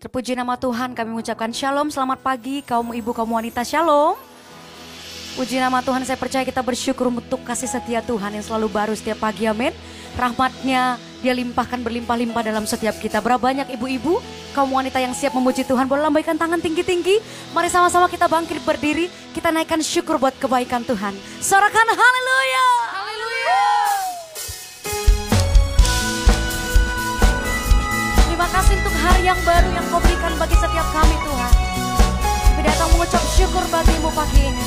Terpuji nama Tuhan kami mengucapkan shalom, selamat pagi kaum ibu kaum wanita shalom. Puji nama Tuhan saya percaya kita bersyukur untuk kasih setia Tuhan yang selalu baru setiap pagi amin. Rahmatnya dia limpahkan berlimpah-limpah dalam setiap kita. Berapa banyak ibu-ibu, kaum wanita yang siap memuji Tuhan. Boleh lambaikan tangan tinggi-tinggi. Mari sama-sama kita bangkit berdiri. Kita naikkan syukur buat kebaikan Tuhan. Sorakan haleluya. Kasih untuk hari yang baru yang kau berikan bagi setiap kami Tuhan. Kami datang mengucap syukur bagimu pagi ini.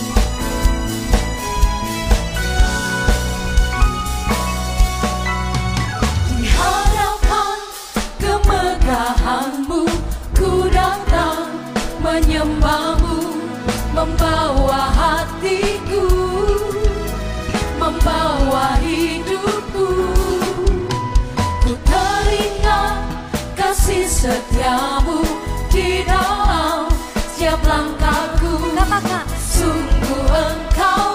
Di hadapan kemegahanmu ku datang menyembahmu membawa hatiku membawa hidupku kasih setiamu di dalam setiap langkahku Katakan. sungguh engkau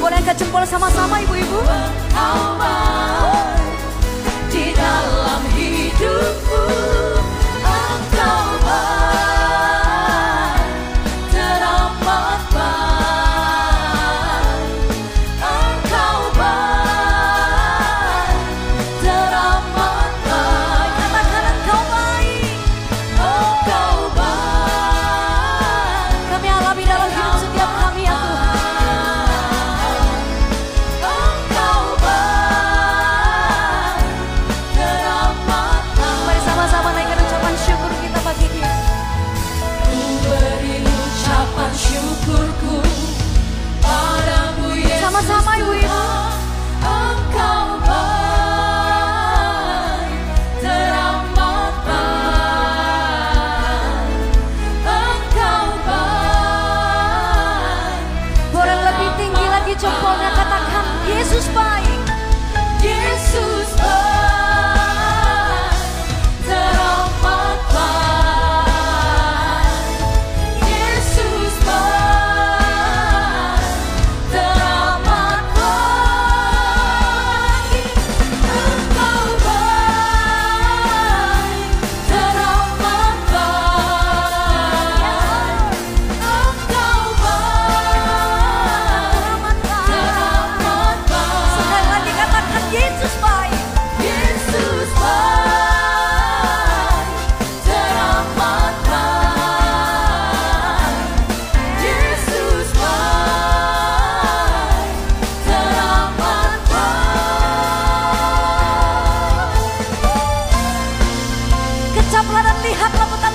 Boleh angkat jempol sama-sama ibu-ibu? engkau di dalam hidupku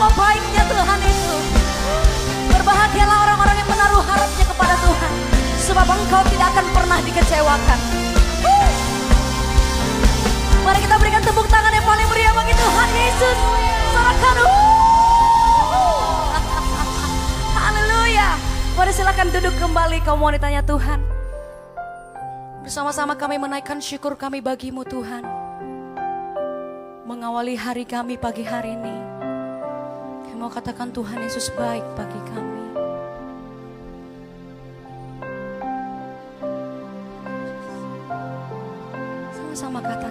betapa baiknya Tuhan itu. Berbahagialah orang-orang yang menaruh harapnya kepada Tuhan. Sebab engkau tidak akan pernah dikecewakan. Wuh. Mari kita berikan tepuk tangan yang paling meriah bagi Tuhan Yesus. Sorakan. Haleluya. Mari silakan duduk kembali kaum wanitanya Tuhan. Bersama-sama kami menaikkan syukur kami bagimu Tuhan. Mengawali hari kami pagi hari ini. Mau katakan Tuhan Yesus baik bagi kami. Sama-sama katakan.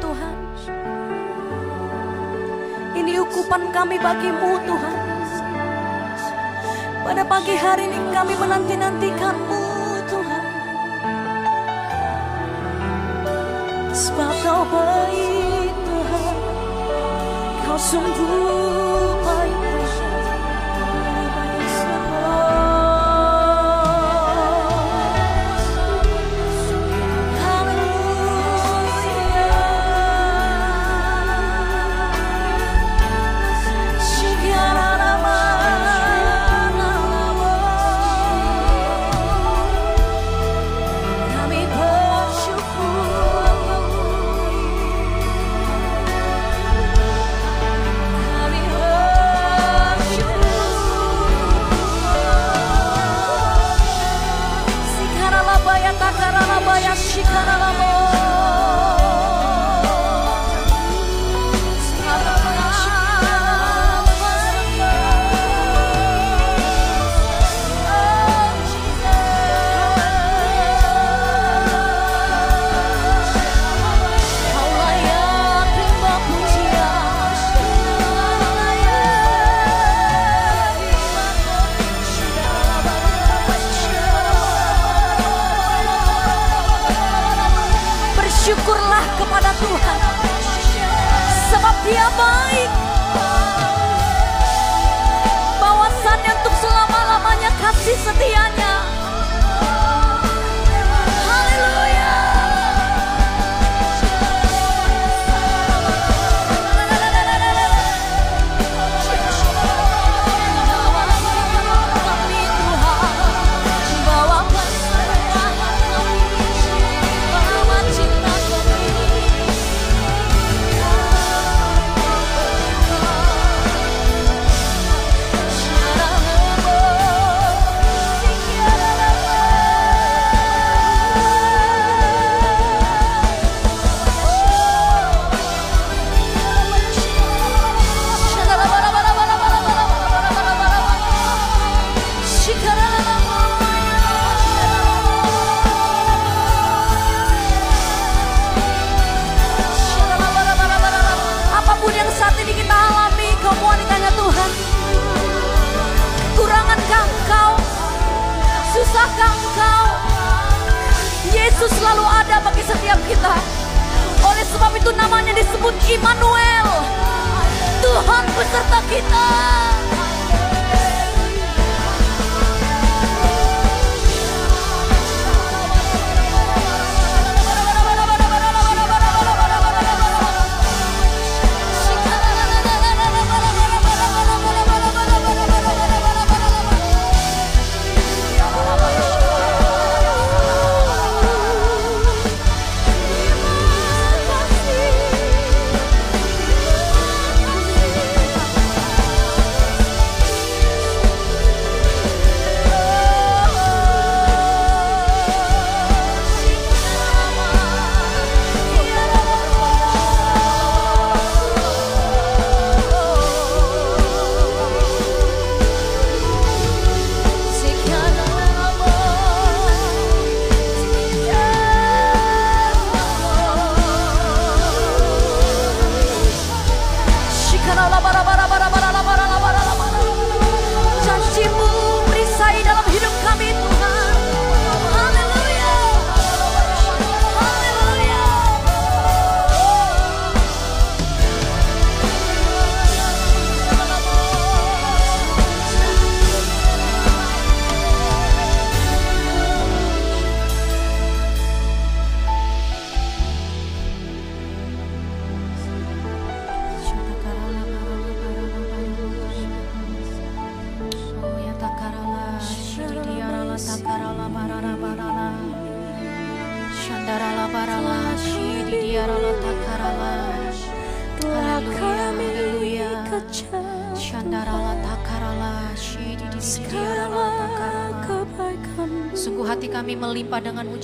Tuhan. Ini ukupan kami bagimu Tuhan. Pada pagi hari ini kami menanti-nantikanmu Tuhan. Sebab kau baik Tuhan. Kau sungguh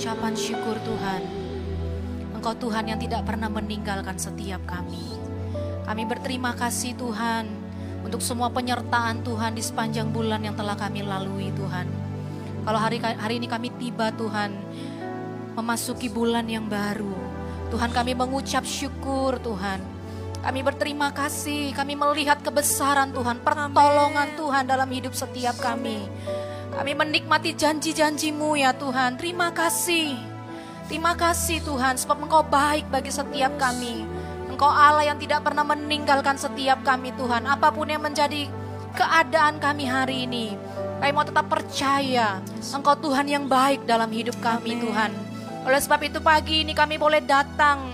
ucapan syukur Tuhan. Engkau Tuhan yang tidak pernah meninggalkan setiap kami. Kami berterima kasih Tuhan untuk semua penyertaan Tuhan di sepanjang bulan yang telah kami lalui Tuhan. Kalau hari hari ini kami tiba Tuhan memasuki bulan yang baru. Tuhan kami mengucap syukur Tuhan. Kami berterima kasih, kami melihat kebesaran Tuhan, pertolongan Tuhan dalam hidup setiap kami. Kami menikmati janji-janjimu ya Tuhan. Terima kasih. Terima kasih Tuhan sebab Engkau baik bagi setiap kami. Engkau Allah yang tidak pernah meninggalkan setiap kami Tuhan. Apa pun yang menjadi keadaan kami hari ini. Kami mau tetap percaya Engkau Tuhan yang baik dalam hidup kami Tuhan. Oleh sebab itu pagi ini kami boleh datang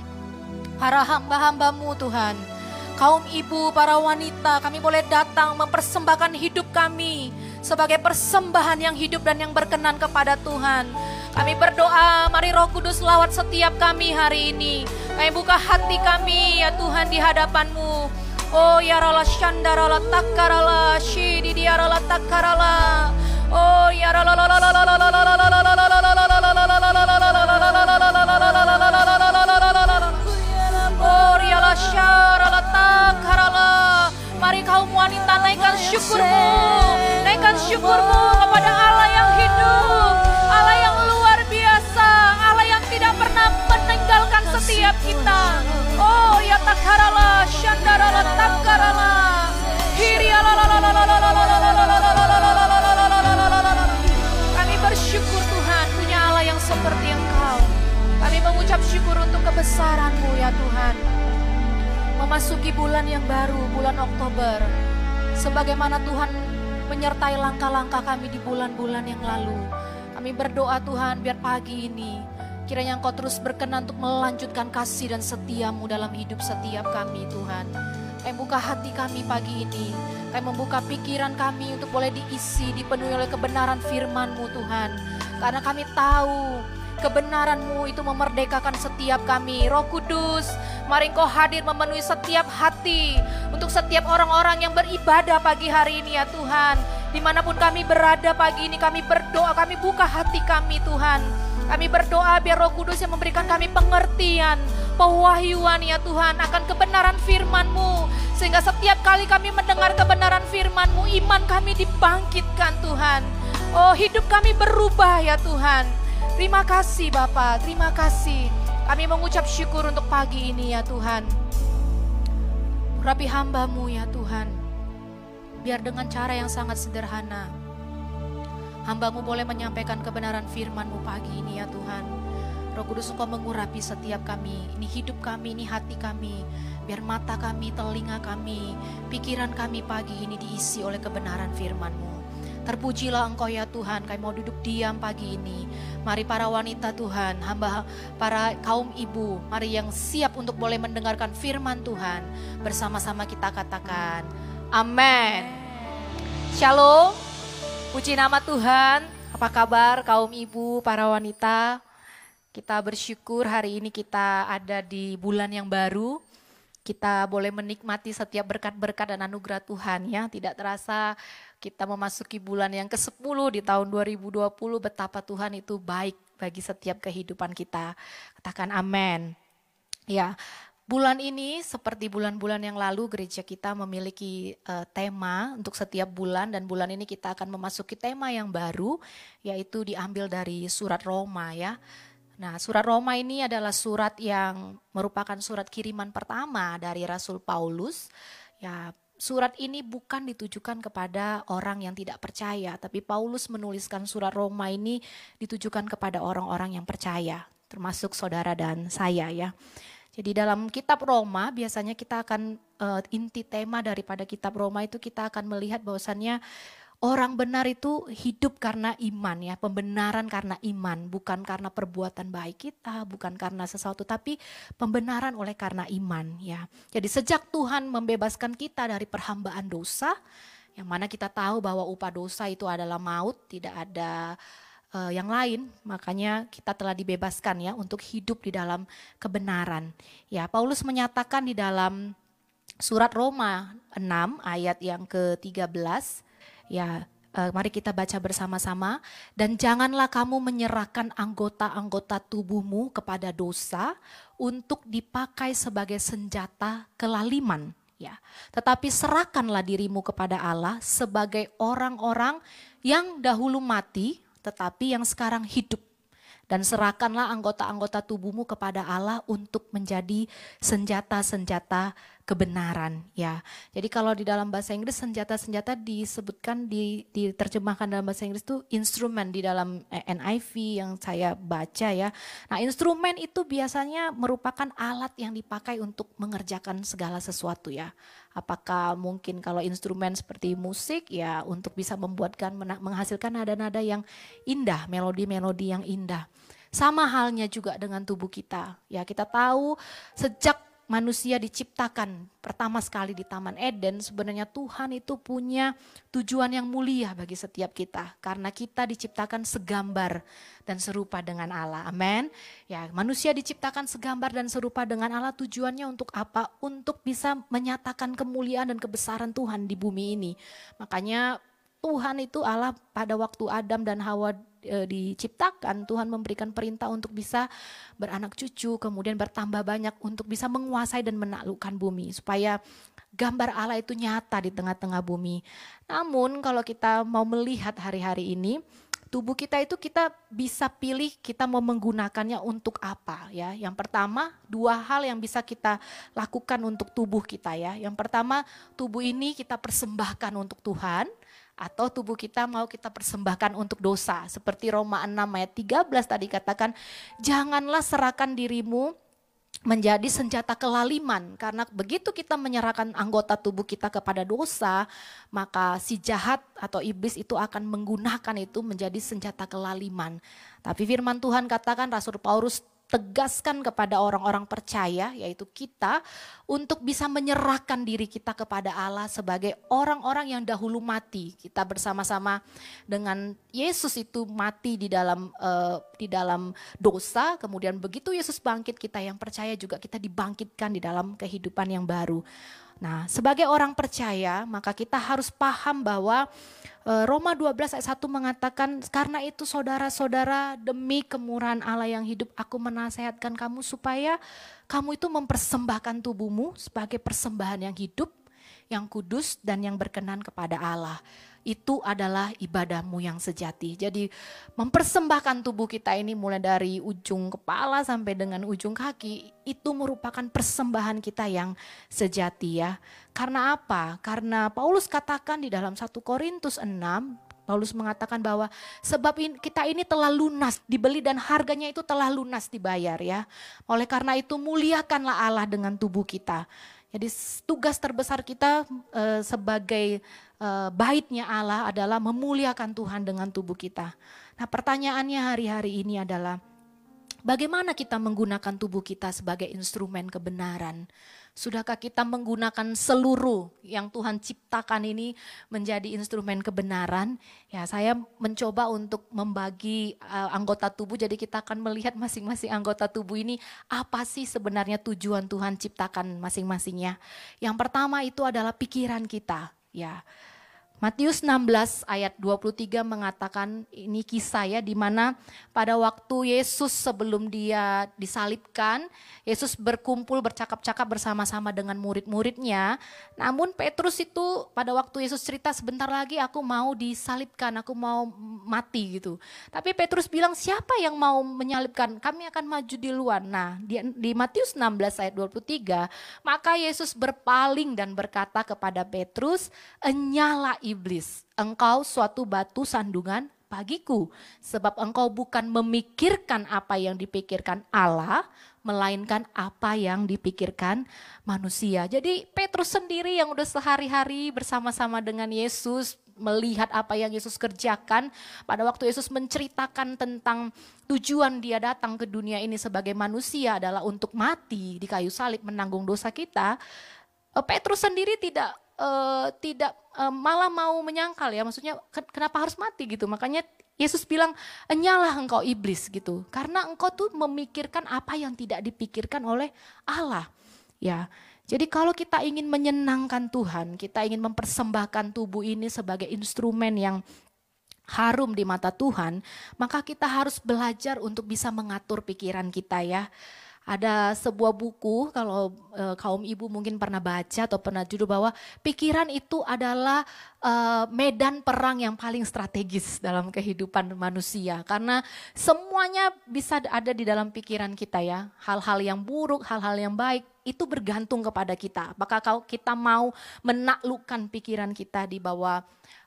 para hamba-hambamu Tuhan. Kaum ibu, para wanita, kami boleh datang mempersembahkan hidup kami sebagai persembahan yang hidup dan yang berkenan kepada Tuhan. Kami berdoa, mari Roh Kudus lawat setiap kami hari ini. Kami buka hati kami ya Tuhan di hadapanmu. Oh ya rala shandarala takarala shidi diarala takarala. Oh ya rala kaum wanita naikkan syukurmu naikkan syukurmu kepada Allah yang hidup Allah yang luar biasa Allah yang tidak pernah meninggalkan setiap kita oh ya takarala syandarala takarala kami bersyukur Tuhan punya Allah yang seperti Engkau kami mengucap syukur untuk kebesaran-Mu ya Tuhan memasuki bulan yang baru, bulan Oktober. Sebagaimana Tuhan menyertai langkah-langkah kami di bulan-bulan yang lalu. Kami berdoa Tuhan biar pagi ini kiranya Engkau terus berkenan untuk melanjutkan kasih dan setiamu dalam hidup setiap kami Tuhan. Kami buka hati kami pagi ini. Kami membuka pikiran kami untuk boleh diisi, dipenuhi oleh kebenaran firman-Mu Tuhan. Karena kami tahu kebenaran-Mu itu memerdekakan setiap kami. Roh Kudus, mari Engkau hadir memenuhi setiap hati untuk setiap orang-orang yang beribadah pagi hari ini ya Tuhan. Di mana pun kami berada pagi ini kami berdoa, kami buka hati kami Tuhan. Kami berdoa biar Roh Kudus yang memberikan kami pengertian, pewahyuan ya Tuhan akan kebenaran firman-Mu. Sehingga setiap kali kami mendengar kebenaran firman-Mu, iman kami dibangkitkan Tuhan. Oh hidup kami berubah ya Tuhan. Terima kasih Bapak, terima kasih. Kami mengucap syukur untuk pagi ini ya Tuhan. Rapi hambamu ya Tuhan. Biar dengan cara yang sangat sederhana. Hambamu boleh menyampaikan kebenaran firmanmu pagi ini ya Tuhan. Roh Kudus Engkau mengurapi setiap kami. Ini hidup kami, ini hati kami. Biar mata kami, telinga kami, pikiran kami pagi ini diisi oleh kebenaran firman-Mu. Terpujilah Engkau ya Tuhan, kami mau duduk diam pagi ini. Mari para wanita Tuhan, hamba para kaum ibu, mari yang siap untuk boleh mendengarkan firman Tuhan. Bersama-sama kita katakan, Amin. Shalom, puji nama Tuhan. Apa kabar kaum ibu, para wanita? Kita bersyukur hari ini kita ada di bulan yang baru. Kita boleh menikmati setiap berkat-berkat dan anugerah Tuhan ya. Tidak terasa kita memasuki bulan yang ke-10 di tahun 2020 betapa Tuhan itu baik bagi setiap kehidupan kita. Katakan amin. Ya, bulan ini seperti bulan-bulan yang lalu gereja kita memiliki uh, tema untuk setiap bulan dan bulan ini kita akan memasuki tema yang baru yaitu diambil dari surat Roma ya. Nah, surat Roma ini adalah surat yang merupakan surat kiriman pertama dari Rasul Paulus. Ya, surat ini bukan ditujukan kepada orang yang tidak percaya, tapi Paulus menuliskan surat Roma ini ditujukan kepada orang-orang yang percaya, termasuk saudara dan saya ya. Jadi dalam kitab Roma biasanya kita akan uh, inti tema daripada kitab Roma itu kita akan melihat bahwasannya Orang benar itu hidup karena iman ya, pembenaran karena iman, bukan karena perbuatan baik kita, bukan karena sesuatu, tapi pembenaran oleh karena iman ya. Jadi sejak Tuhan membebaskan kita dari perhambaan dosa, yang mana kita tahu bahwa upah dosa itu adalah maut, tidak ada uh, yang lain, makanya kita telah dibebaskan ya untuk hidup di dalam kebenaran. Ya, Paulus menyatakan di dalam surat Roma 6 ayat yang ke-13 ya uh, mari kita baca bersama-sama. Dan janganlah kamu menyerahkan anggota-anggota tubuhmu kepada dosa untuk dipakai sebagai senjata kelaliman. Ya tetapi serahkanlah dirimu kepada Allah sebagai orang-orang yang dahulu mati tetapi yang sekarang hidup dan serahkanlah anggota-anggota tubuhmu kepada Allah untuk menjadi senjata-senjata kebenaran ya. Jadi kalau di dalam bahasa Inggris senjata-senjata disebutkan di diterjemahkan dalam bahasa Inggris itu instrumen di dalam eh, NIV yang saya baca ya. Nah, instrumen itu biasanya merupakan alat yang dipakai untuk mengerjakan segala sesuatu ya. Apakah mungkin kalau instrumen seperti musik ya untuk bisa membuatkan menghasilkan nada-nada yang indah, melodi-melodi yang indah. Sama halnya juga dengan tubuh kita. Ya, kita tahu sejak manusia diciptakan pertama sekali di Taman Eden, sebenarnya Tuhan itu punya tujuan yang mulia bagi setiap kita. Karena kita diciptakan segambar dan serupa dengan Allah. Amin. Ya, manusia diciptakan segambar dan serupa dengan Allah tujuannya untuk apa? Untuk bisa menyatakan kemuliaan dan kebesaran Tuhan di bumi ini. Makanya Tuhan itu Allah pada waktu Adam dan Hawa e, diciptakan, Tuhan memberikan perintah untuk bisa beranak cucu, kemudian bertambah banyak untuk bisa menguasai dan menaklukkan bumi supaya gambar Allah itu nyata di tengah-tengah bumi. Namun kalau kita mau melihat hari-hari ini, tubuh kita itu kita bisa pilih kita mau menggunakannya untuk apa ya. Yang pertama, dua hal yang bisa kita lakukan untuk tubuh kita ya. Yang pertama, tubuh ini kita persembahkan untuk Tuhan atau tubuh kita mau kita persembahkan untuk dosa. Seperti Roma 6 ayat 13 tadi katakan, janganlah serahkan dirimu menjadi senjata kelaliman karena begitu kita menyerahkan anggota tubuh kita kepada dosa maka si jahat atau iblis itu akan menggunakan itu menjadi senjata kelaliman tapi firman Tuhan katakan Rasul Paulus tegaskan kepada orang-orang percaya, yaitu kita, untuk bisa menyerahkan diri kita kepada Allah sebagai orang-orang yang dahulu mati. Kita bersama-sama dengan Yesus itu mati di dalam uh, di dalam dosa, kemudian begitu Yesus bangkit, kita yang percaya juga kita dibangkitkan di dalam kehidupan yang baru. Nah, sebagai orang percaya, maka kita harus paham bahwa eh, Roma 12 ayat 1 mengatakan, karena itu saudara-saudara demi kemurahan Allah yang hidup, aku menasehatkan kamu supaya kamu itu mempersembahkan tubuhmu sebagai persembahan yang hidup, yang kudus dan yang berkenan kepada Allah itu adalah ibadahmu yang sejati. Jadi mempersembahkan tubuh kita ini mulai dari ujung kepala sampai dengan ujung kaki itu merupakan persembahan kita yang sejati ya. Karena apa? Karena Paulus katakan di dalam 1 Korintus 6 Paulus mengatakan bahwa sebab kita ini telah lunas dibeli dan harganya itu telah lunas dibayar ya. Oleh karena itu muliakanlah Allah dengan tubuh kita. Jadi tugas terbesar kita uh, sebagai uh, baitnya Allah adalah memuliakan Tuhan dengan tubuh kita. Nah pertanyaannya hari-hari ini adalah bagaimana kita menggunakan tubuh kita sebagai instrumen kebenaran? Sudahkah kita menggunakan seluruh yang Tuhan ciptakan ini menjadi instrumen kebenaran? Ya, saya mencoba untuk membagi uh, anggota tubuh jadi kita akan melihat masing-masing anggota tubuh ini apa sih sebenarnya tujuan Tuhan ciptakan masing-masingnya. Yang pertama itu adalah pikiran kita, ya. Matius 16 ayat 23 mengatakan ini kisah ya di mana pada waktu Yesus sebelum dia disalibkan, Yesus berkumpul bercakap-cakap bersama-sama dengan murid-muridnya. Namun Petrus itu pada waktu Yesus cerita sebentar lagi aku mau disalibkan, aku mau mati gitu. Tapi Petrus bilang siapa yang mau menyalibkan? Kami akan maju di luar. Nah, di, di Matius 16 ayat 23, maka Yesus berpaling dan berkata kepada Petrus, "Enyala iblis, engkau suatu batu sandungan bagiku, sebab engkau bukan memikirkan apa yang dipikirkan Allah, melainkan apa yang dipikirkan manusia. Jadi Petrus sendiri yang udah sehari-hari bersama-sama dengan Yesus, melihat apa yang Yesus kerjakan pada waktu Yesus menceritakan tentang tujuan dia datang ke dunia ini sebagai manusia adalah untuk mati di kayu salib menanggung dosa kita. Eh, Petrus sendiri tidak uh, tidak uh, malah mau menyangkal ya, maksudnya kenapa harus mati gitu. Makanya Yesus bilang, "Enyalah engkau iblis" gitu. Karena engkau tuh memikirkan apa yang tidak dipikirkan oleh Allah. Ya. Jadi kalau kita ingin menyenangkan Tuhan, kita ingin mempersembahkan tubuh ini sebagai instrumen yang harum di mata Tuhan, maka kita harus belajar untuk bisa mengatur pikiran kita ya. Ada sebuah buku kalau e, kaum ibu mungkin pernah baca atau pernah judul bahwa pikiran itu adalah e, medan perang yang paling strategis dalam kehidupan manusia karena semuanya bisa ada di dalam pikiran kita ya. Hal-hal yang buruk, hal-hal yang baik itu bergantung kepada kita. Apakah kalau kita mau menaklukkan pikiran kita di bawah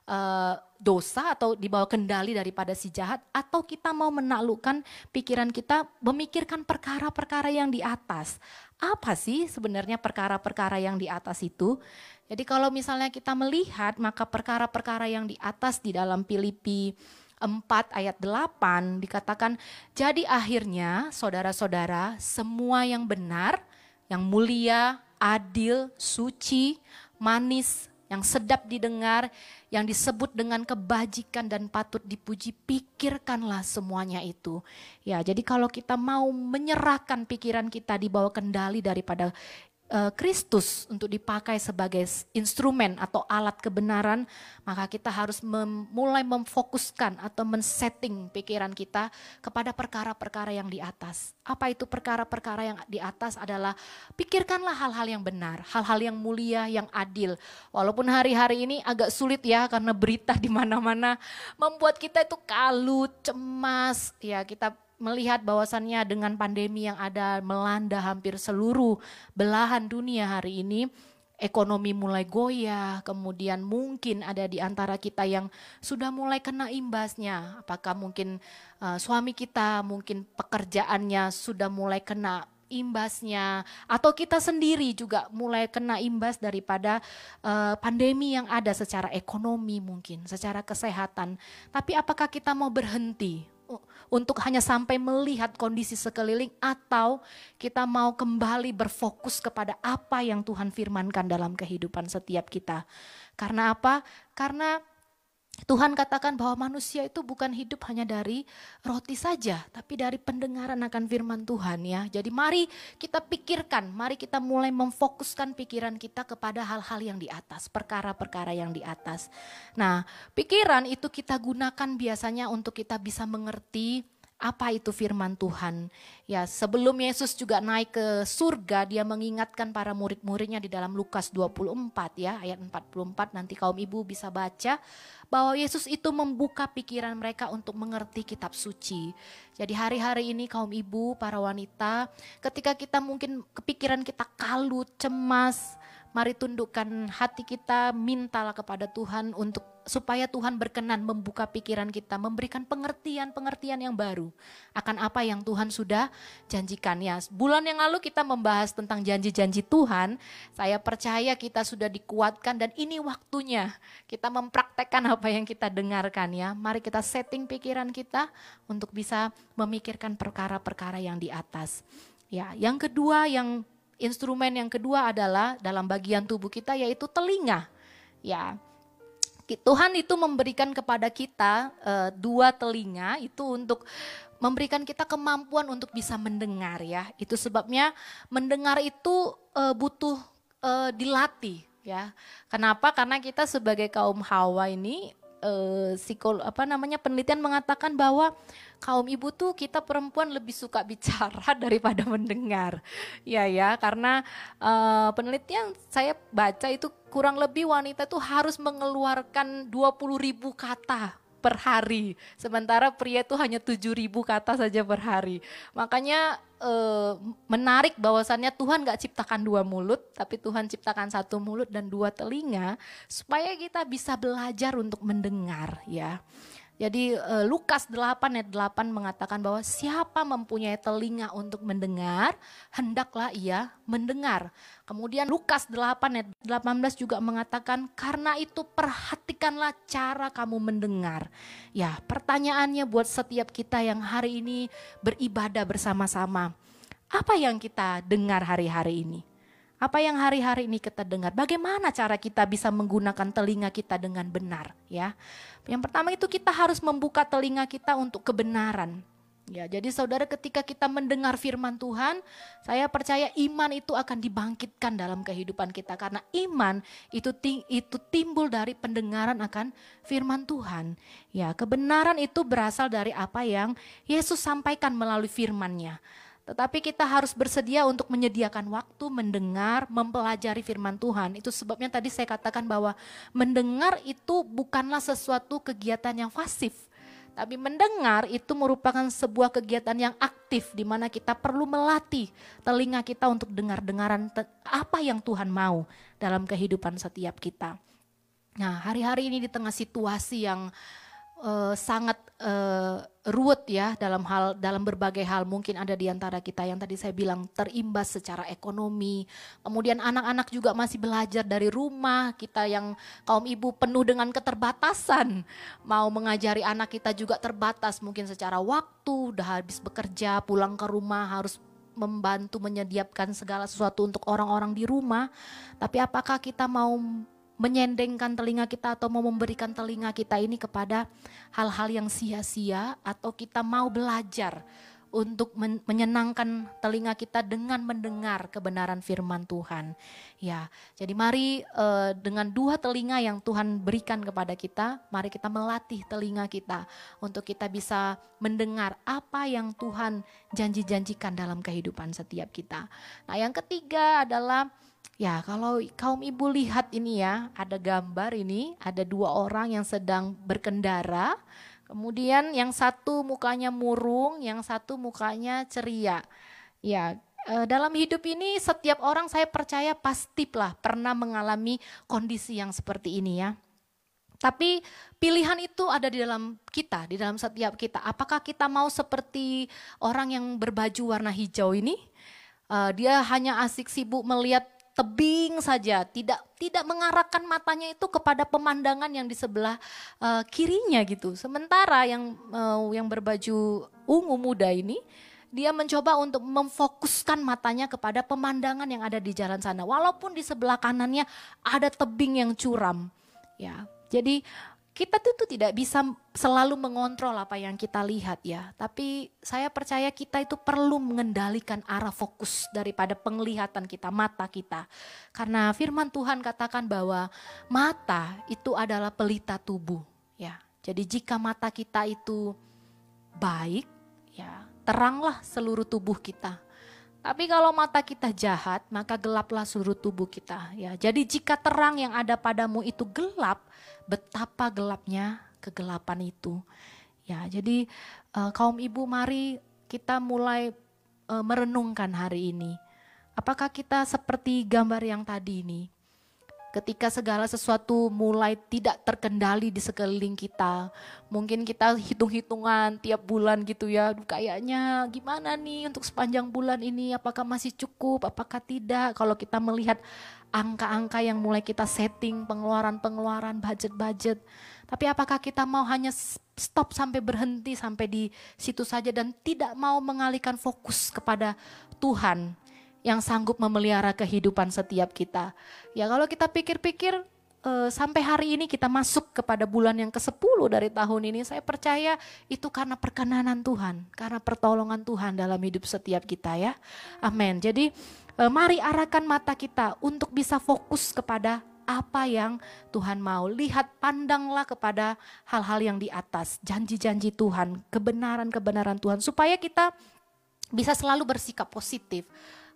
uh, dosa atau di bawah kendali daripada si jahat atau kita mau menaklukkan pikiran kita memikirkan perkara-perkara yang di atas. Apa sih sebenarnya perkara-perkara yang di atas itu? Jadi kalau misalnya kita melihat maka perkara-perkara yang di atas di dalam Filipi 4 ayat 8 dikatakan jadi akhirnya saudara-saudara semua yang benar, yang mulia, adil, suci, manis, yang sedap didengar, yang disebut dengan kebajikan dan patut dipuji, pikirkanlah semuanya itu. Ya, jadi kalau kita mau menyerahkan pikiran kita di bawah kendali daripada Kristus uh, untuk dipakai sebagai instrumen atau alat kebenaran, maka kita harus mem mulai memfokuskan atau men-setting pikiran kita kepada perkara-perkara yang di atas. Apa itu perkara-perkara yang di atas adalah pikirkanlah hal-hal yang benar, hal-hal yang mulia, yang adil. Walaupun hari-hari ini agak sulit ya karena berita di mana-mana membuat kita itu kalut, cemas, ya kita melihat bahwasannya dengan pandemi yang ada melanda hampir seluruh belahan dunia hari ini, ekonomi mulai goyah, kemudian mungkin ada di antara kita yang sudah mulai kena imbasnya. Apakah mungkin uh, suami kita, mungkin pekerjaannya sudah mulai kena imbasnya atau kita sendiri juga mulai kena imbas daripada uh, pandemi yang ada secara ekonomi mungkin, secara kesehatan. Tapi apakah kita mau berhenti untuk hanya sampai melihat kondisi sekeliling atau kita mau kembali berfokus kepada apa yang Tuhan firmankan dalam kehidupan setiap kita. Karena apa? Karena Tuhan katakan bahwa manusia itu bukan hidup hanya dari roti saja, tapi dari pendengaran akan firman Tuhan ya. Jadi mari kita pikirkan, mari kita mulai memfokuskan pikiran kita kepada hal-hal yang di atas, perkara-perkara yang di atas. Nah, pikiran itu kita gunakan biasanya untuk kita bisa mengerti apa itu firman Tuhan. Ya, sebelum Yesus juga naik ke surga, dia mengingatkan para murid-muridnya di dalam Lukas 24 ya, ayat 44 nanti kaum ibu bisa baca bahwa Yesus itu membuka pikiran mereka untuk mengerti kitab suci. Jadi hari-hari ini kaum ibu, para wanita, ketika kita mungkin kepikiran kita kalut, cemas, Mari tundukkan hati kita, mintalah kepada Tuhan untuk supaya Tuhan berkenan membuka pikiran kita, memberikan pengertian-pengertian yang baru akan apa yang Tuhan sudah janjikan ya. Bulan yang lalu kita membahas tentang janji-janji Tuhan. Saya percaya kita sudah dikuatkan dan ini waktunya kita mempraktekkan apa yang kita dengarkan ya. Mari kita setting pikiran kita untuk bisa memikirkan perkara-perkara yang di atas. Ya, yang kedua yang Instrumen yang kedua adalah dalam bagian tubuh kita yaitu telinga. Ya. Tuhan itu memberikan kepada kita e, dua telinga itu untuk memberikan kita kemampuan untuk bisa mendengar ya. Itu sebabnya mendengar itu e, butuh e, dilatih ya. Kenapa? Karena kita sebagai kaum Hawa ini uh, psikol apa namanya penelitian mengatakan bahwa kaum ibu tuh kita perempuan lebih suka bicara daripada mendengar. Ya ya, karena uh, penelitian saya baca itu kurang lebih wanita tuh harus mengeluarkan 20 ribu kata per hari. Sementara pria itu hanya 7000 kata saja per hari. Makanya e, menarik bahwasannya Tuhan gak ciptakan dua mulut, tapi Tuhan ciptakan satu mulut dan dua telinga supaya kita bisa belajar untuk mendengar ya. Jadi uh, Lukas 8 ayat 8 mengatakan bahwa siapa mempunyai telinga untuk mendengar, hendaklah ia mendengar. Kemudian Lukas 8 ayat 18 juga mengatakan karena itu perhatikanlah cara kamu mendengar. Ya, pertanyaannya buat setiap kita yang hari ini beribadah bersama-sama. Apa yang kita dengar hari-hari ini? Apa yang hari-hari ini kita dengar? Bagaimana cara kita bisa menggunakan telinga kita dengan benar, ya? Yang pertama itu kita harus membuka telinga kita untuk kebenaran. Ya, jadi saudara ketika kita mendengar firman Tuhan, saya percaya iman itu akan dibangkitkan dalam kehidupan kita karena iman itu itu timbul dari pendengaran akan firman Tuhan. Ya, kebenaran itu berasal dari apa yang Yesus sampaikan melalui firman-Nya. Tetapi kita harus bersedia untuk menyediakan waktu mendengar, mempelajari firman Tuhan. Itu sebabnya tadi saya katakan bahwa mendengar itu bukanlah sesuatu kegiatan yang pasif tapi mendengar itu merupakan sebuah kegiatan yang aktif di mana kita perlu melatih telinga kita untuk dengar-dengaran apa yang Tuhan mau dalam kehidupan setiap kita. Nah, hari-hari ini di tengah situasi yang uh, sangat uh, ruwet ya dalam hal dalam berbagai hal mungkin ada di antara kita yang tadi saya bilang terimbas secara ekonomi. Kemudian anak-anak juga masih belajar dari rumah. Kita yang kaum ibu penuh dengan keterbatasan. Mau mengajari anak kita juga terbatas mungkin secara waktu. Udah habis bekerja pulang ke rumah harus membantu menyediakan segala sesuatu untuk orang-orang di rumah. Tapi apakah kita mau menyendengkan telinga kita atau mau memberikan telinga kita ini kepada hal-hal yang sia-sia atau kita mau belajar untuk menyenangkan telinga kita dengan mendengar kebenaran firman Tuhan. Ya, jadi mari uh, dengan dua telinga yang Tuhan berikan kepada kita, mari kita melatih telinga kita untuk kita bisa mendengar apa yang Tuhan janji-janjikan dalam kehidupan setiap kita. Nah, yang ketiga adalah Ya, kalau kaum ibu lihat ini ya, ada gambar ini, ada dua orang yang sedang berkendara. Kemudian yang satu mukanya murung, yang satu mukanya ceria. Ya, eh, dalam hidup ini setiap orang saya percaya pasti lah pernah mengalami kondisi yang seperti ini ya. Tapi pilihan itu ada di dalam kita, di dalam setiap kita. Apakah kita mau seperti orang yang berbaju warna hijau ini? Uh, dia hanya asik sibuk melihat tebing saja, tidak tidak mengarahkan matanya itu kepada pemandangan yang di sebelah uh, kirinya gitu. Sementara yang uh, yang berbaju ungu muda ini dia mencoba untuk memfokuskan matanya kepada pemandangan yang ada di jalan sana walaupun di sebelah kanannya ada tebing yang curam. Ya. Jadi kita tentu tidak bisa selalu mengontrol apa yang kita lihat ya. Tapi saya percaya kita itu perlu mengendalikan arah fokus daripada penglihatan kita, mata kita. Karena firman Tuhan katakan bahwa mata itu adalah pelita tubuh ya. Jadi jika mata kita itu baik ya, teranglah seluruh tubuh kita. Tapi kalau mata kita jahat, maka gelaplah seluruh tubuh kita ya. Jadi jika terang yang ada padamu itu gelap, betapa gelapnya kegelapan itu. Ya, jadi uh, kaum ibu mari kita mulai uh, merenungkan hari ini. Apakah kita seperti gambar yang tadi ini? Ketika segala sesuatu mulai tidak terkendali di sekeliling kita, mungkin kita hitung-hitungan tiap bulan gitu ya, kayaknya gimana nih untuk sepanjang bulan ini, apakah masih cukup, apakah tidak? Kalau kita melihat angka-angka yang mulai kita setting, pengeluaran-pengeluaran, budget-budget. Tapi apakah kita mau hanya stop sampai berhenti sampai di situ saja dan tidak mau mengalihkan fokus kepada Tuhan yang sanggup memelihara kehidupan setiap kita. Ya kalau kita pikir-pikir uh, sampai hari ini kita masuk kepada bulan yang ke-10 dari tahun ini, saya percaya itu karena perkenanan Tuhan, karena pertolongan Tuhan dalam hidup setiap kita ya. Amin. Jadi uh, mari arahkan mata kita untuk bisa fokus kepada apa yang Tuhan mau. Lihat, pandanglah kepada hal-hal yang di atas, janji-janji Tuhan, kebenaran-kebenaran Tuhan, supaya kita bisa selalu bersikap positif.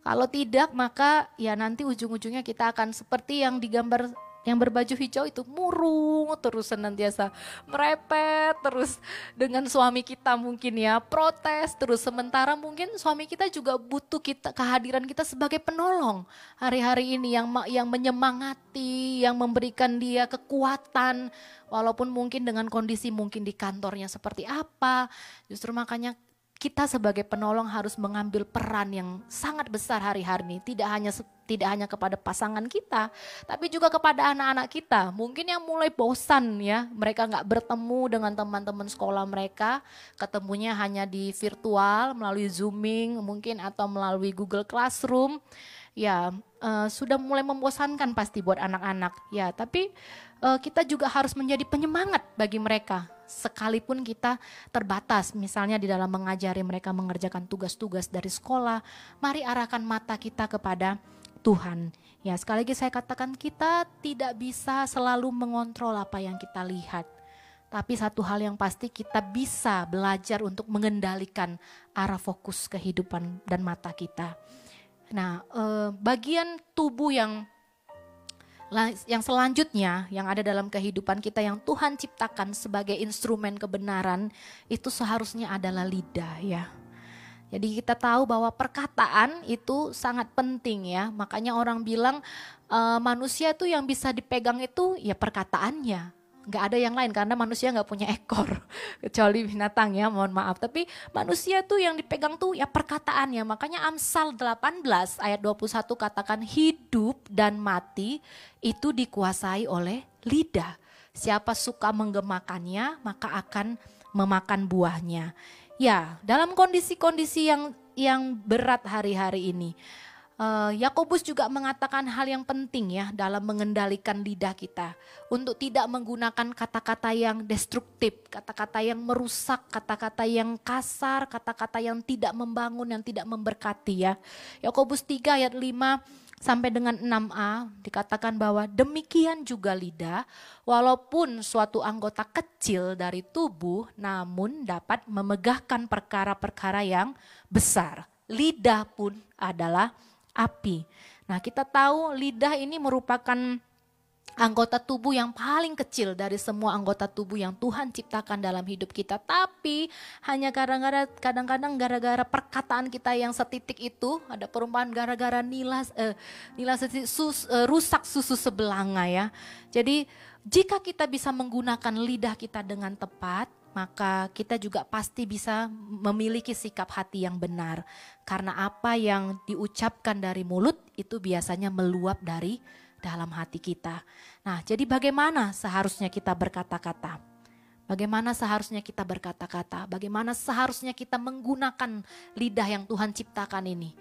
Kalau tidak, maka ya nanti ujung-ujungnya kita akan seperti yang digambar yang berbaju hijau itu murung terus senantiasa merepet terus dengan suami kita mungkin ya protes terus. Sementara mungkin suami kita juga butuh kita kehadiran kita sebagai penolong hari-hari ini yang yang menyemangati yang memberikan dia kekuatan. Walaupun mungkin dengan kondisi mungkin di kantornya seperti apa justru makanya kita sebagai penolong harus mengambil peran yang sangat besar hari-hari ini. Tidak hanya tidak hanya kepada pasangan kita, tapi juga kepada anak-anak kita. Mungkin yang mulai bosan ya, mereka nggak bertemu dengan teman-teman sekolah mereka, ketemunya hanya di virtual melalui zooming mungkin atau melalui Google Classroom. Ya uh, sudah mulai membosankan pasti buat anak-anak. Ya tapi uh, kita juga harus menjadi penyemangat bagi mereka sekalipun kita terbatas misalnya di dalam mengajari mereka mengerjakan tugas-tugas dari sekolah, mari arahkan mata kita kepada Tuhan. Ya, sekali lagi saya katakan kita tidak bisa selalu mengontrol apa yang kita lihat. Tapi satu hal yang pasti kita bisa belajar untuk mengendalikan arah fokus kehidupan dan mata kita. Nah, eh, bagian tubuh yang yang selanjutnya yang ada dalam kehidupan kita yang Tuhan ciptakan sebagai instrumen kebenaran itu seharusnya adalah lidah ya. Jadi kita tahu bahwa perkataan itu sangat penting ya. Makanya orang bilang e, manusia itu yang bisa dipegang itu ya perkataannya nggak ada yang lain karena manusia nggak punya ekor. Kecuali binatang ya mohon maaf. Tapi manusia tuh yang dipegang tuh ya perkataannya. Makanya Amsal 18 ayat 21 katakan hidup dan mati itu dikuasai oleh lidah. Siapa suka menggemakannya maka akan memakan buahnya. Ya dalam kondisi-kondisi yang yang berat hari-hari ini Yakobus uh, juga mengatakan hal yang penting ya dalam mengendalikan lidah kita untuk tidak menggunakan kata-kata yang destruktif, kata-kata yang merusak, kata-kata yang kasar, kata-kata yang tidak membangun, yang tidak memberkati ya. Yakobus 3 ayat 5 sampai dengan 6a dikatakan bahwa demikian juga lidah walaupun suatu anggota kecil dari tubuh namun dapat memegahkan perkara-perkara yang besar. Lidah pun adalah api. Nah, kita tahu lidah ini merupakan anggota tubuh yang paling kecil dari semua anggota tubuh yang Tuhan ciptakan dalam hidup kita. Tapi hanya kadang-kadang gara-gara perkataan kita yang setitik itu, ada perumpamaan gara-gara nilas eh, nilas sus, eh, rusak susu sebelanga ya. Jadi jika kita bisa menggunakan lidah kita dengan tepat, maka kita juga pasti bisa memiliki sikap hati yang benar. Karena apa yang diucapkan dari mulut itu biasanya meluap dari dalam hati kita. Nah, jadi bagaimana seharusnya kita berkata-kata? Bagaimana seharusnya kita berkata-kata? Bagaimana seharusnya kita menggunakan lidah yang Tuhan ciptakan ini?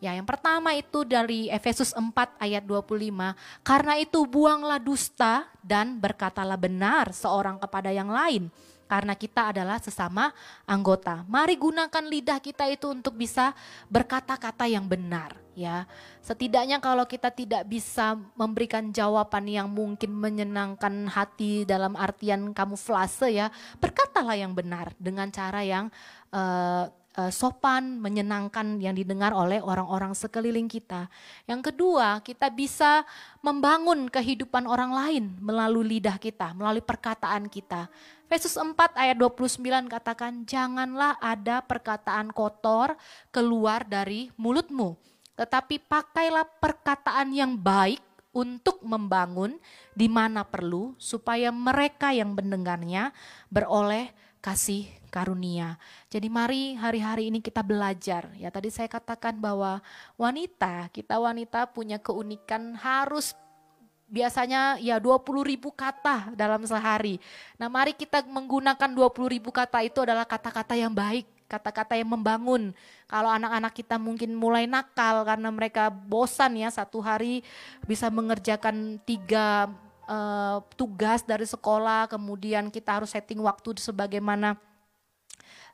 Ya, yang pertama itu dari Efesus 4 ayat 25. Karena itu buanglah dusta dan berkatalah benar seorang kepada yang lain karena kita adalah sesama anggota. Mari gunakan lidah kita itu untuk bisa berkata-kata yang benar ya. Setidaknya kalau kita tidak bisa memberikan jawaban yang mungkin menyenangkan hati dalam artian kamuflase ya, berkatalah yang benar dengan cara yang uh, uh, sopan, menyenangkan yang didengar oleh orang-orang sekeliling kita. Yang kedua, kita bisa membangun kehidupan orang lain melalui lidah kita, melalui perkataan kita. Efesus 4 ayat 29 katakan, janganlah ada perkataan kotor keluar dari mulutmu, tetapi pakailah perkataan yang baik untuk membangun di mana perlu, supaya mereka yang mendengarnya beroleh kasih karunia. Jadi mari hari-hari ini kita belajar. Ya tadi saya katakan bahwa wanita, kita wanita punya keunikan harus biasanya ya 20 ribu kata dalam sehari. Nah mari kita menggunakan 20 ribu kata itu adalah kata-kata yang baik, kata-kata yang membangun. Kalau anak-anak kita mungkin mulai nakal karena mereka bosan ya satu hari bisa mengerjakan tiga uh, tugas dari sekolah, kemudian kita harus setting waktu sebagaimana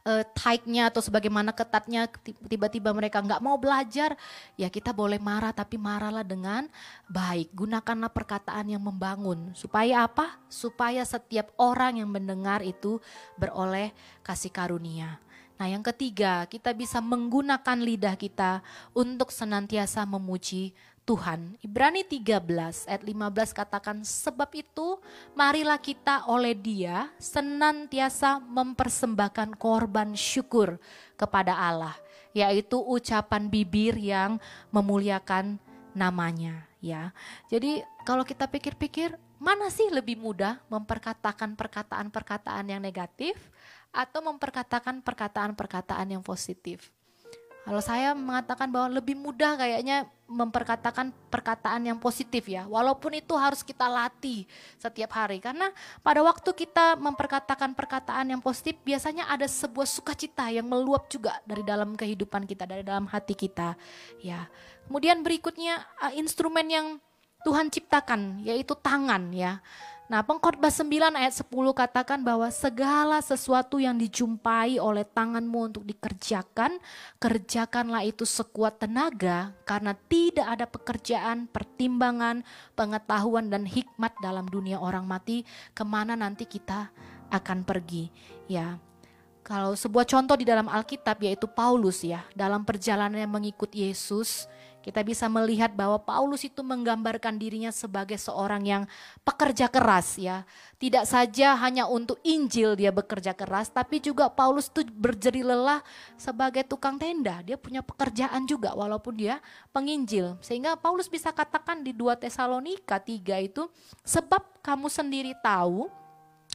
uh, tightnya atau sebagaimana ketatnya tiba-tiba mereka nggak mau belajar, ya kita boleh marah tapi marahlah dengan baik. Gunakanlah perkataan yang membangun. Supaya apa? Supaya setiap orang yang mendengar itu beroleh kasih karunia. Nah, yang ketiga, kita bisa menggunakan lidah kita untuk senantiasa memuji Tuhan. Ibrani 13 ayat 15 katakan sebab itu marilah kita oleh dia senantiasa mempersembahkan korban syukur kepada Allah yaitu ucapan bibir yang memuliakan namanya ya. Jadi kalau kita pikir-pikir mana sih lebih mudah memperkatakan perkataan-perkataan yang negatif atau memperkatakan perkataan-perkataan yang positif? Kalau saya mengatakan bahwa lebih mudah kayaknya memperkatakan perkataan yang positif ya. Walaupun itu harus kita latih setiap hari. Karena pada waktu kita memperkatakan perkataan yang positif biasanya ada sebuah sukacita yang meluap juga dari dalam kehidupan kita, dari dalam hati kita. Ya. Kemudian berikutnya uh, instrumen yang Tuhan ciptakan yaitu tangan ya. Nah, pengkhotbah 9 ayat 10 katakan bahwa segala sesuatu yang dijumpai oleh tanganmu untuk dikerjakan, kerjakanlah itu sekuat tenaga karena tidak ada pekerjaan, pertimbangan, pengetahuan dan hikmat dalam dunia orang mati ke mana nanti kita akan pergi. Ya, kalau sebuah contoh di dalam Alkitab yaitu Paulus ya, dalam perjalanannya mengikut Yesus, kita bisa melihat bahwa Paulus itu menggambarkan dirinya sebagai seorang yang pekerja keras ya. Tidak saja hanya untuk Injil dia bekerja keras, tapi juga Paulus itu berjeri lelah sebagai tukang tenda. Dia punya pekerjaan juga walaupun dia penginjil. Sehingga Paulus bisa katakan di 2 Tesalonika 3 itu, sebab kamu sendiri tahu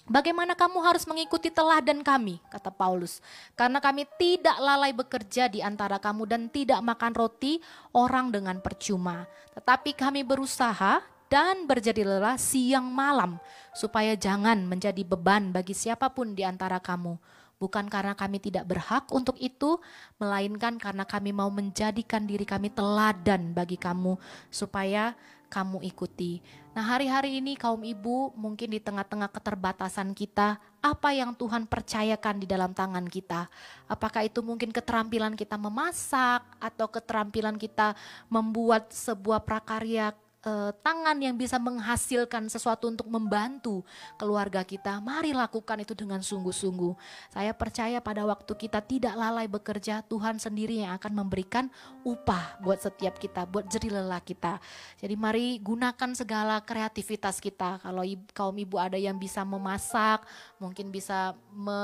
Bagaimana kamu harus mengikuti teladan kami, kata Paulus. Karena kami tidak lalai bekerja di antara kamu dan tidak makan roti orang dengan percuma. Tetapi kami berusaha dan berjadi lelah siang malam supaya jangan menjadi beban bagi siapa pun di antara kamu. Bukan karena kami tidak berhak untuk itu, melainkan karena kami mau menjadikan diri kami teladan bagi kamu supaya kamu ikuti. Nah, hari-hari ini kaum ibu mungkin di tengah-tengah keterbatasan kita, apa yang Tuhan percayakan di dalam tangan kita? Apakah itu mungkin keterampilan kita memasak atau keterampilan kita membuat sebuah prakarya eh, tangan yang bisa menghasilkan sesuatu untuk membantu keluarga kita, mari lakukan itu dengan sungguh-sungguh. Saya percaya pada waktu kita tidak lalai bekerja, Tuhan sendiri yang akan memberikan upah buat setiap kita, buat jeri lelah kita. Jadi mari gunakan segala kreativitas kita. Kalau kaum ibu ada yang bisa memasak, mungkin bisa me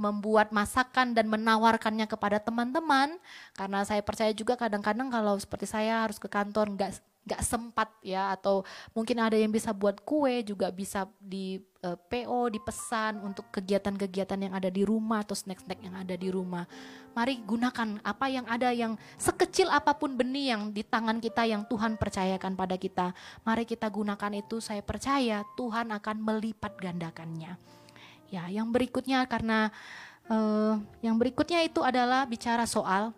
membuat masakan dan menawarkannya kepada teman-teman karena saya percaya juga kadang-kadang kalau seperti saya harus ke kantor nggak nggak sempat ya atau mungkin ada yang bisa buat kue juga bisa di uh, eh, PO dipesan untuk kegiatan-kegiatan yang ada di rumah atau snack-snack yang ada di rumah. Mari gunakan apa yang ada yang sekecil apa pun benih yang di tangan kita yang Tuhan percayakan pada kita. Mari kita gunakan itu saya percaya Tuhan akan melipat gandakannya. Ya, yang berikutnya karena uh, yang berikutnya itu adalah bicara soal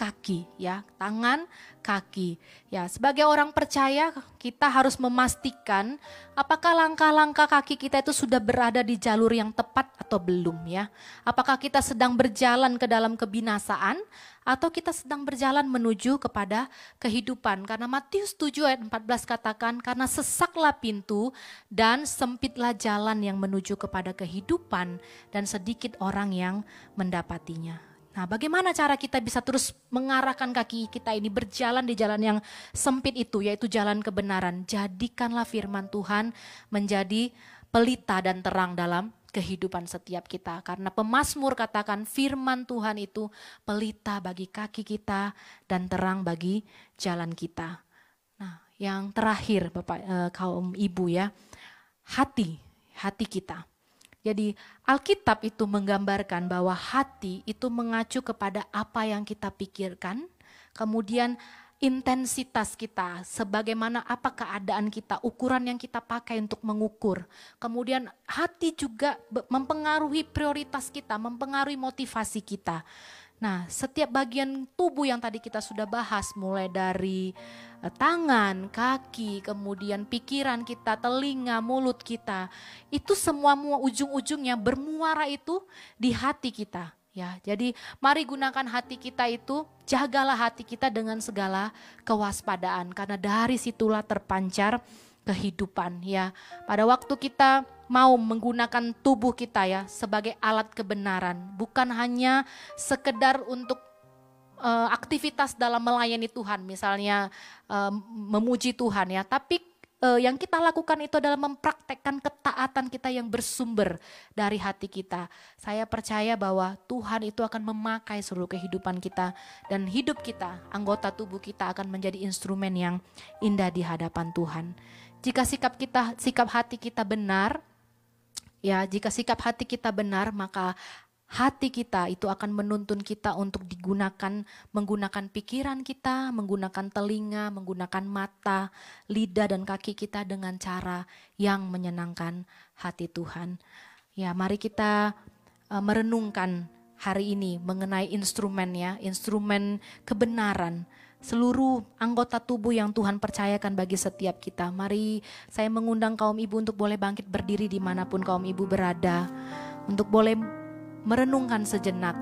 kaki ya, tangan, kaki. Ya, sebagai orang percaya kita harus memastikan apakah langkah-langkah kaki kita itu sudah berada di jalur yang tepat atau belum ya. Apakah kita sedang berjalan ke dalam kebinasaan atau kita sedang berjalan menuju kepada kehidupan. Karena Matius 7 ayat 14 katakan karena sesaklah pintu dan sempitlah jalan yang menuju kepada kehidupan dan sedikit orang yang mendapatinya. Nah, bagaimana cara kita bisa terus mengarahkan kaki kita ini berjalan di jalan yang sempit itu, yaitu jalan kebenaran. Jadikanlah firman Tuhan menjadi pelita dan terang dalam kehidupan setiap kita. Karena pemazmur katakan firman Tuhan itu pelita bagi kaki kita dan terang bagi jalan kita. Nah, yang terakhir Bapak eh, kaum ibu ya, hati, hati kita. Jadi Alkitab itu menggambarkan bahwa hati itu mengacu kepada apa yang kita pikirkan, kemudian intensitas kita, sebagaimana apa keadaan kita, ukuran yang kita pakai untuk mengukur. Kemudian hati juga mempengaruhi prioritas kita, mempengaruhi motivasi kita. Nah, setiap bagian tubuh yang tadi kita sudah bahas, mulai dari eh, tangan, kaki, kemudian pikiran kita, telinga, mulut kita, itu semua ujung-ujungnya bermuara itu di hati kita. Ya, jadi mari gunakan hati kita itu, jagalah hati kita dengan segala kewaspadaan, karena dari situlah terpancar kehidupan. Ya, pada waktu kita mau menggunakan tubuh kita ya sebagai alat kebenaran, bukan hanya sekedar untuk uh, aktivitas dalam melayani Tuhan, misalnya uh, memuji Tuhan ya, tapi uh, yang kita lakukan itu adalah mempraktekkan ketaatan kita yang bersumber dari hati kita. Saya percaya bahwa Tuhan itu akan memakai seluruh kehidupan kita dan hidup kita, anggota tubuh kita akan menjadi instrumen yang indah di hadapan Tuhan. Jika sikap kita, sikap hati kita benar, Ya, jika sikap hati kita benar, maka hati kita itu akan menuntun kita untuk digunakan menggunakan pikiran kita, menggunakan telinga, menggunakan mata, lidah dan kaki kita dengan cara yang menyenangkan hati Tuhan. Ya, mari kita uh, merenungkan hari ini mengenai instrumen ya, instrumen kebenaran seluruh anggota tubuh yang Tuhan percayakan bagi setiap kita. Mari saya mengundang kaum ibu untuk boleh bangkit berdiri di mana pun kaum ibu berada. Untuk boleh merenungkan sejenak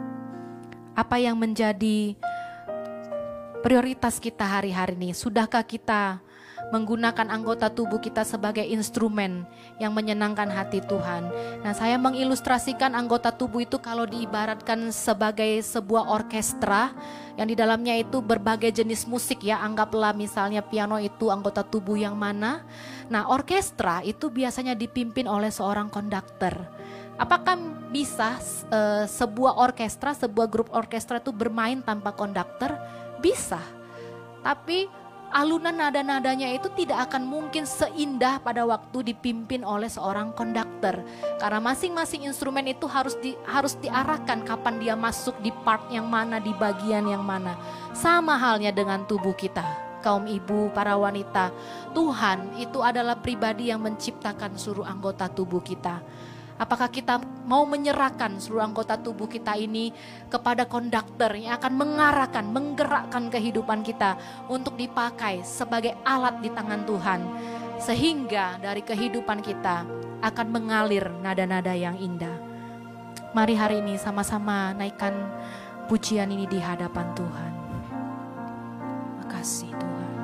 apa yang menjadi prioritas kita hari-hari ini. Sudahkah kita menggunakan anggota tubuh kita sebagai instrumen yang menyenangkan hati Tuhan. Nah, saya mengilustrasikan anggota tubuh itu kalau diibaratkan sebagai sebuah orkestra yang di dalamnya itu berbagai jenis musik ya. Anggaplah misalnya piano itu anggota tubuh yang mana. Nah, orkestra itu biasanya dipimpin oleh seorang konduktor. Apakah bisa uh, sebuah orkestra, sebuah grup orkestra itu bermain tanpa konduktor? Bisa. Tapi alunan nada-nadanya itu tidak akan mungkin seindah pada waktu dipimpin oleh seorang konduktor. Karena masing-masing instrumen itu harus di, harus diarahkan kapan dia masuk di part yang mana di bagian yang mana. Sama halnya dengan tubuh kita. Kaum ibu para wanita Tuhan itu adalah pribadi yang menciptakan seluruh anggota tubuh kita Apakah kita mau menyerahkan seluruh anggota tubuh kita ini kepada konduktor yang akan mengarahkan, menggerakkan kehidupan kita untuk dipakai sebagai alat di tangan Tuhan. Sehingga dari kehidupan kita akan mengalir nada-nada yang indah. Mari hari ini sama-sama naikkan pujian ini di hadapan Tuhan. Makasih Tuhan.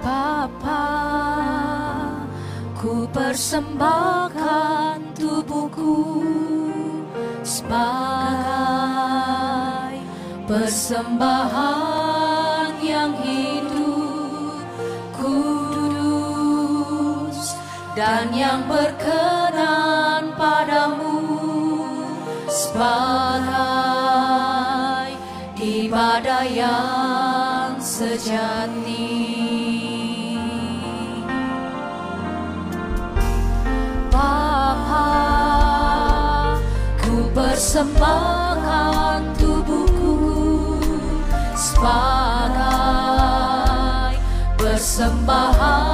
Bapak Ku persembahkan tubuhku sebagai persembahan yang hidup, kudus dan yang berkenan padamu sebagai ibadah yang sejati. Persembahkan tubuhku. Sebagai persembahan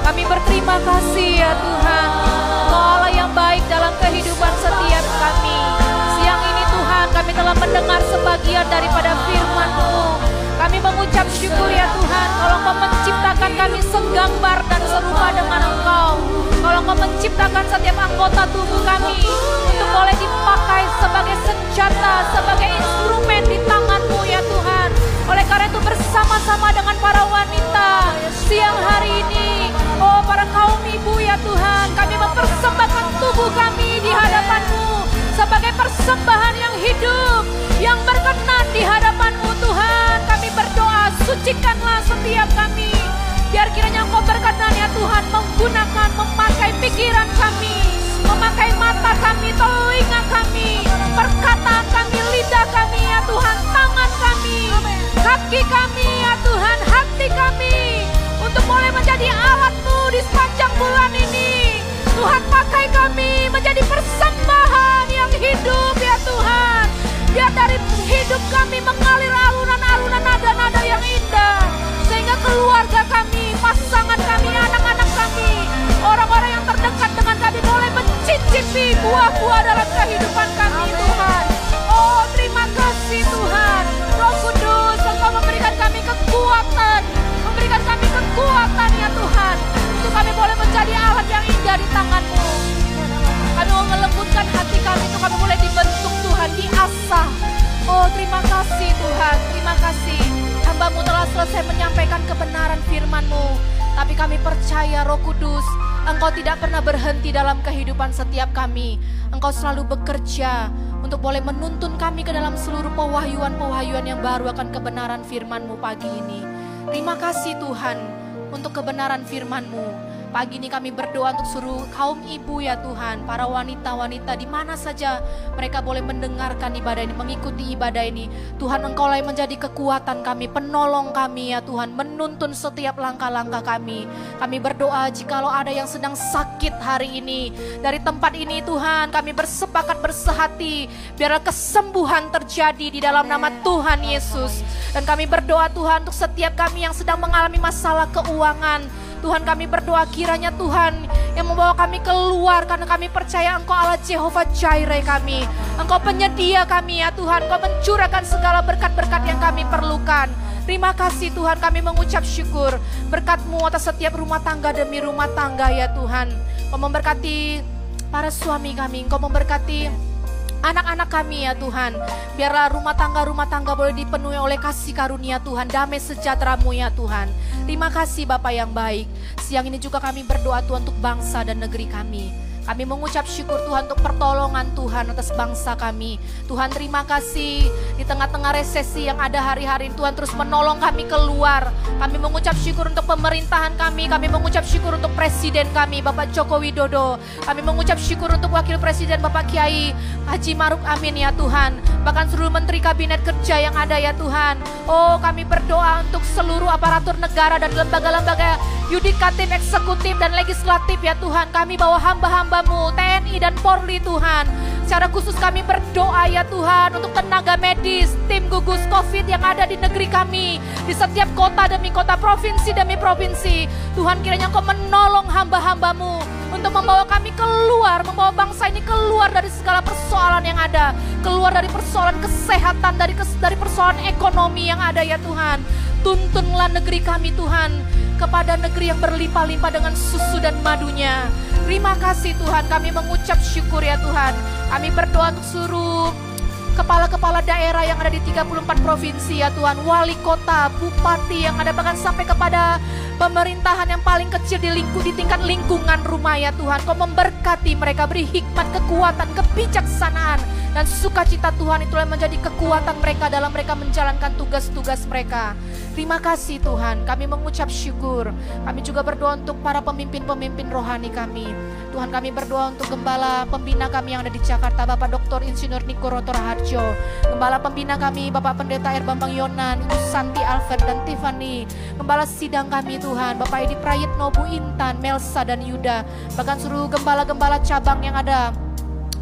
Kami berterima kasih ya Tuhan. Kau Allah yang baik dalam kehidupan setiap kami. Siang ini Tuhan kami telah mendengar sebagian daripada firman-Mu. Kami mengucap syukur ya Tuhan kalau Kau menciptakan kami segambar dan serupa dengan Engkau. Kalau Kau menciptakan setiap anggota tubuh kami boleh dipakai sebagai senjata, sebagai instrumen di tangan-Mu ya Tuhan. Oleh karena itu bersama-sama dengan para wanita siang hari ini, oh para kaum ibu ya Tuhan, kami mempersembahkan tubuh kami di hadapan-Mu sebagai persembahan yang hidup, yang berkenan di hadapan-Mu Tuhan. Kami berdoa, sucikanlah setiap kami. Biar kiranya Engkau berkenan ya Tuhan menggunakan, memakai pikiran kami, memakai mata kami, telinga kami, perkataan kami, lidah kami ya Tuhan, tangan kami, kaki kami ya Tuhan, hati kami, untuk boleh menjadi alatmu di sepanjang bulan ini. Tuhan pakai kami menjadi persembahan yang hidup ya Tuhan. Biar dari hidup kami mengalir alunan-alunan nada-nada yang indah. Sehingga keluarga kami, pasangan kami, anak-anak kami, orang-orang yang terdekat kami boleh mencicipi buah-buah dalam kehidupan kami Tuhan. Oh terima kasih Tuhan. Roh Kudus Engkau memberikan kami kekuatan. Memberikan kami kekuatan ya Tuhan. Untuk kami boleh menjadi alat yang indah di tanganmu. Kami mau melembutkan hati kami untuk kami boleh dibentuk Tuhan, diasah. Oh terima kasih Tuhan, terima kasih. Hambamu telah selesai menyampaikan kebenaran firman-Mu. Tapi kami percaya Roh Kudus, Engkau tidak pernah berhenti dalam kehidupan setiap kami. Engkau selalu bekerja untuk boleh menuntun kami ke dalam seluruh pewahyuan-pewahyuan yang baru akan kebenaran firman-Mu pagi ini. Terima kasih Tuhan untuk kebenaran firman-Mu. Pagi ini kami berdoa untuk suruh kaum ibu ya Tuhan, para wanita-wanita di mana saja mereka boleh mendengarkan ibadah ini, mengikuti ibadah ini. Tuhan Engkau lah menjadi kekuatan kami, penolong kami ya Tuhan, menuntun setiap langkah-langkah kami. Kami berdoa jikalau ada yang sedang sakit hari ini, dari tempat ini Tuhan, kami bersepakat bersehati, biarlah kesembuhan terjadi di dalam nama Tuhan Yesus. Dan kami berdoa Tuhan untuk setiap kami yang sedang mengalami masalah keuangan, Tuhan kami berdoa kiranya Tuhan yang membawa kami keluar karena kami percaya Engkau Allah Jehovah Jireh kami. Engkau penyedia kami ya Tuhan. Engkau mencurahkan segala berkat-berkat yang kami perlukan. Terima kasih Tuhan kami mengucap syukur berkatmu atas setiap rumah tangga demi rumah tangga ya Tuhan. Engkau memberkati para suami kami. Engkau memberkati anak-anak kami ya Tuhan. Biarlah rumah tangga-rumah tangga boleh dipenuhi oleh kasih karunia Tuhan, damai sejahtera-Mu ya Tuhan. Terima kasih Bapak yang baik. Siang ini juga kami berdoa Tuhan untuk bangsa dan negeri kami. Kami mengucap syukur Tuhan untuk pertolongan Tuhan atas bangsa kami. Tuhan terima kasih di tengah-tengah resesi yang ada hari-hari Tuhan terus menolong kami keluar. Kami mengucap syukur untuk pemerintahan kami. Kami mengucap syukur untuk presiden kami Bapak Joko Widodo. Kami mengucap syukur untuk wakil presiden Bapak Kiai Haji Maruf Amin ya Tuhan. Bahkan seluruh menteri kabinet kerja yang ada ya Tuhan. Oh kami berdoa untuk seluruh aparatur negara dan lembaga-lembaga yudikatif, eksekutif, dan legislatif ya Tuhan. Kami bawa hamba-hambamu, TNI dan Polri Tuhan. Secara khusus kami berdoa ya Tuhan untuk tenaga medis, tim gugus COVID yang ada di negeri kami. Di setiap kota demi kota, provinsi demi provinsi. Tuhan kiranya Engkau menolong hamba-hambamu untuk membawa kami keluar, membawa bangsa ini keluar dari segala persoalan yang ada, keluar dari persoalan kesehatan, dari dari persoalan ekonomi yang ada ya Tuhan. Tuntunlah negeri kami Tuhan kepada negeri yang berlimpah-limpah dengan susu dan madunya. Terima kasih Tuhan, kami mengucap syukur ya Tuhan. Kami berdoa untuk suruh kepala-kepala daerah yang ada di 34 provinsi ya Tuhan, wali kota, bupati yang ada bahkan sampai kepada pemerintahan yang paling kecil di lingkup di tingkat lingkungan rumah ya Tuhan. Kau memberkati mereka, beri hikmat, kekuatan, kebijaksanaan dan sukacita Tuhan itulah menjadi kekuatan mereka dalam mereka menjalankan tugas-tugas mereka. Terima kasih Tuhan, kami mengucap syukur. Kami juga berdoa untuk para pemimpin-pemimpin rohani kami. Tuhan kami berdoa untuk gembala pembina kami yang ada di Jakarta, Bapak Dr. Insinyur Niko Rotor Harjo. Gembala pembina kami, Bapak Pendeta Air Bambang Yonan, Ibu Santi Alfred dan Tiffany. Gembala sidang kami Tuhan, Bapak Edi Prayitno, Bu Intan, Melsa dan Yuda. Bahkan seluruh gembala-gembala cabang yang ada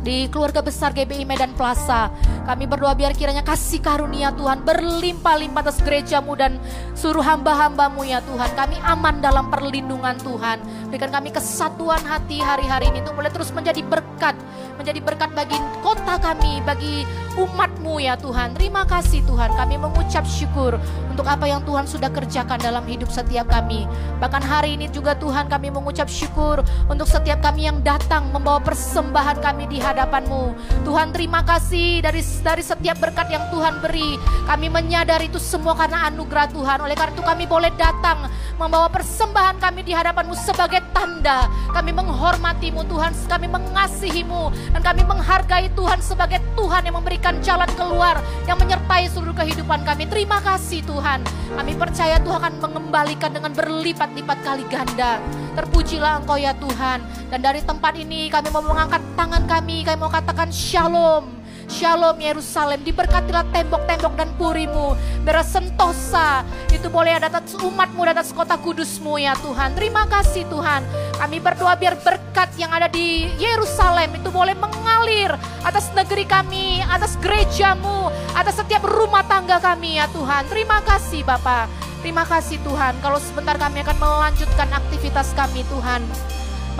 di keluarga besar GBI Medan Plaza. Kami berdoa biar kiranya kasih karunia Tuhan berlimpah-limpah atas gerejamu dan suruh hamba-hambamu ya Tuhan. Kami aman dalam perlindungan Tuhan. Berikan kami kesatuan hati hari-hari ini untuk boleh terus menjadi berkat. Menjadi berkat bagi kota kami, bagi umatmu ya Tuhan. Terima kasih Tuhan. Kami mengucap syukur untuk apa yang Tuhan sudah kerjakan dalam hidup setiap kami. Bahkan hari ini juga Tuhan kami mengucap syukur untuk setiap kami yang datang membawa persembahan kami di hadapanmu. Tuhan terima kasih dari dari setiap berkat yang Tuhan beri. Kami menyadari itu semua karena anugerah Tuhan. Oleh karena itu kami boleh datang membawa persembahan kami di hadapanmu sebagai tanda. Kami menghormatimu Tuhan, kami mengasihimu. Dan kami menghargai Tuhan sebagai Tuhan yang memberikan jalan keluar. Yang menyertai seluruh kehidupan kami. Terima kasih Tuhan. Kami percaya Tuhan akan mengembalikan dengan berlipat-lipat kali ganda. Terpujilah Engkau ya Tuhan. Dan dari tempat ini kami mau mengangkat tangan kami, kami mau katakan shalom. Shalom Yerusalem, diberkatilah tembok-tembok dan purimu. Beras sentosa, itu boleh ada atas umatmu dan atas kota kudusmu ya Tuhan. Terima kasih Tuhan. Kami berdoa biar berkat yang ada di Yerusalem itu boleh mengalir atas negeri kami, atas gerejamu, atas setiap rumah tangga kami ya Tuhan. Terima kasih Bapak. Terima kasih Tuhan. Kalau sebentar kami akan melanjutkan aktivitas kami Tuhan.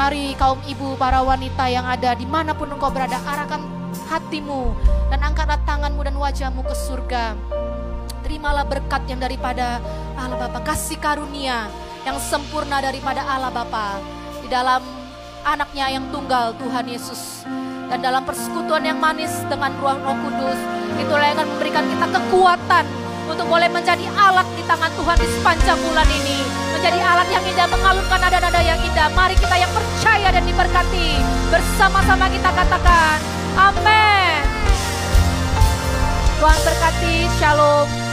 Mari kaum ibu, para wanita yang ada di mana pun engkau berada, arahkan hatimu dan angkatlah tanganmu dan wajahmu ke surga. Terimalah berkat yang daripada Allah Bapa, kasih karunia yang sempurna daripada Allah Bapa. Di dalam anaknya yang tunggal Tuhan Yesus. Dan dalam persekutuan yang manis dengan ruang roh kudus itulah yang akan memberikan kita kekuatan untuk boleh menjadi alat di tangan Tuhan di sepanjang bulan ini. Menjadi alat yang indah mengalunkan nada-nada yang indah. Mari kita yang percaya dan diberkati. Bersama-sama kita katakan Amin. Tuhan berkati, shalom.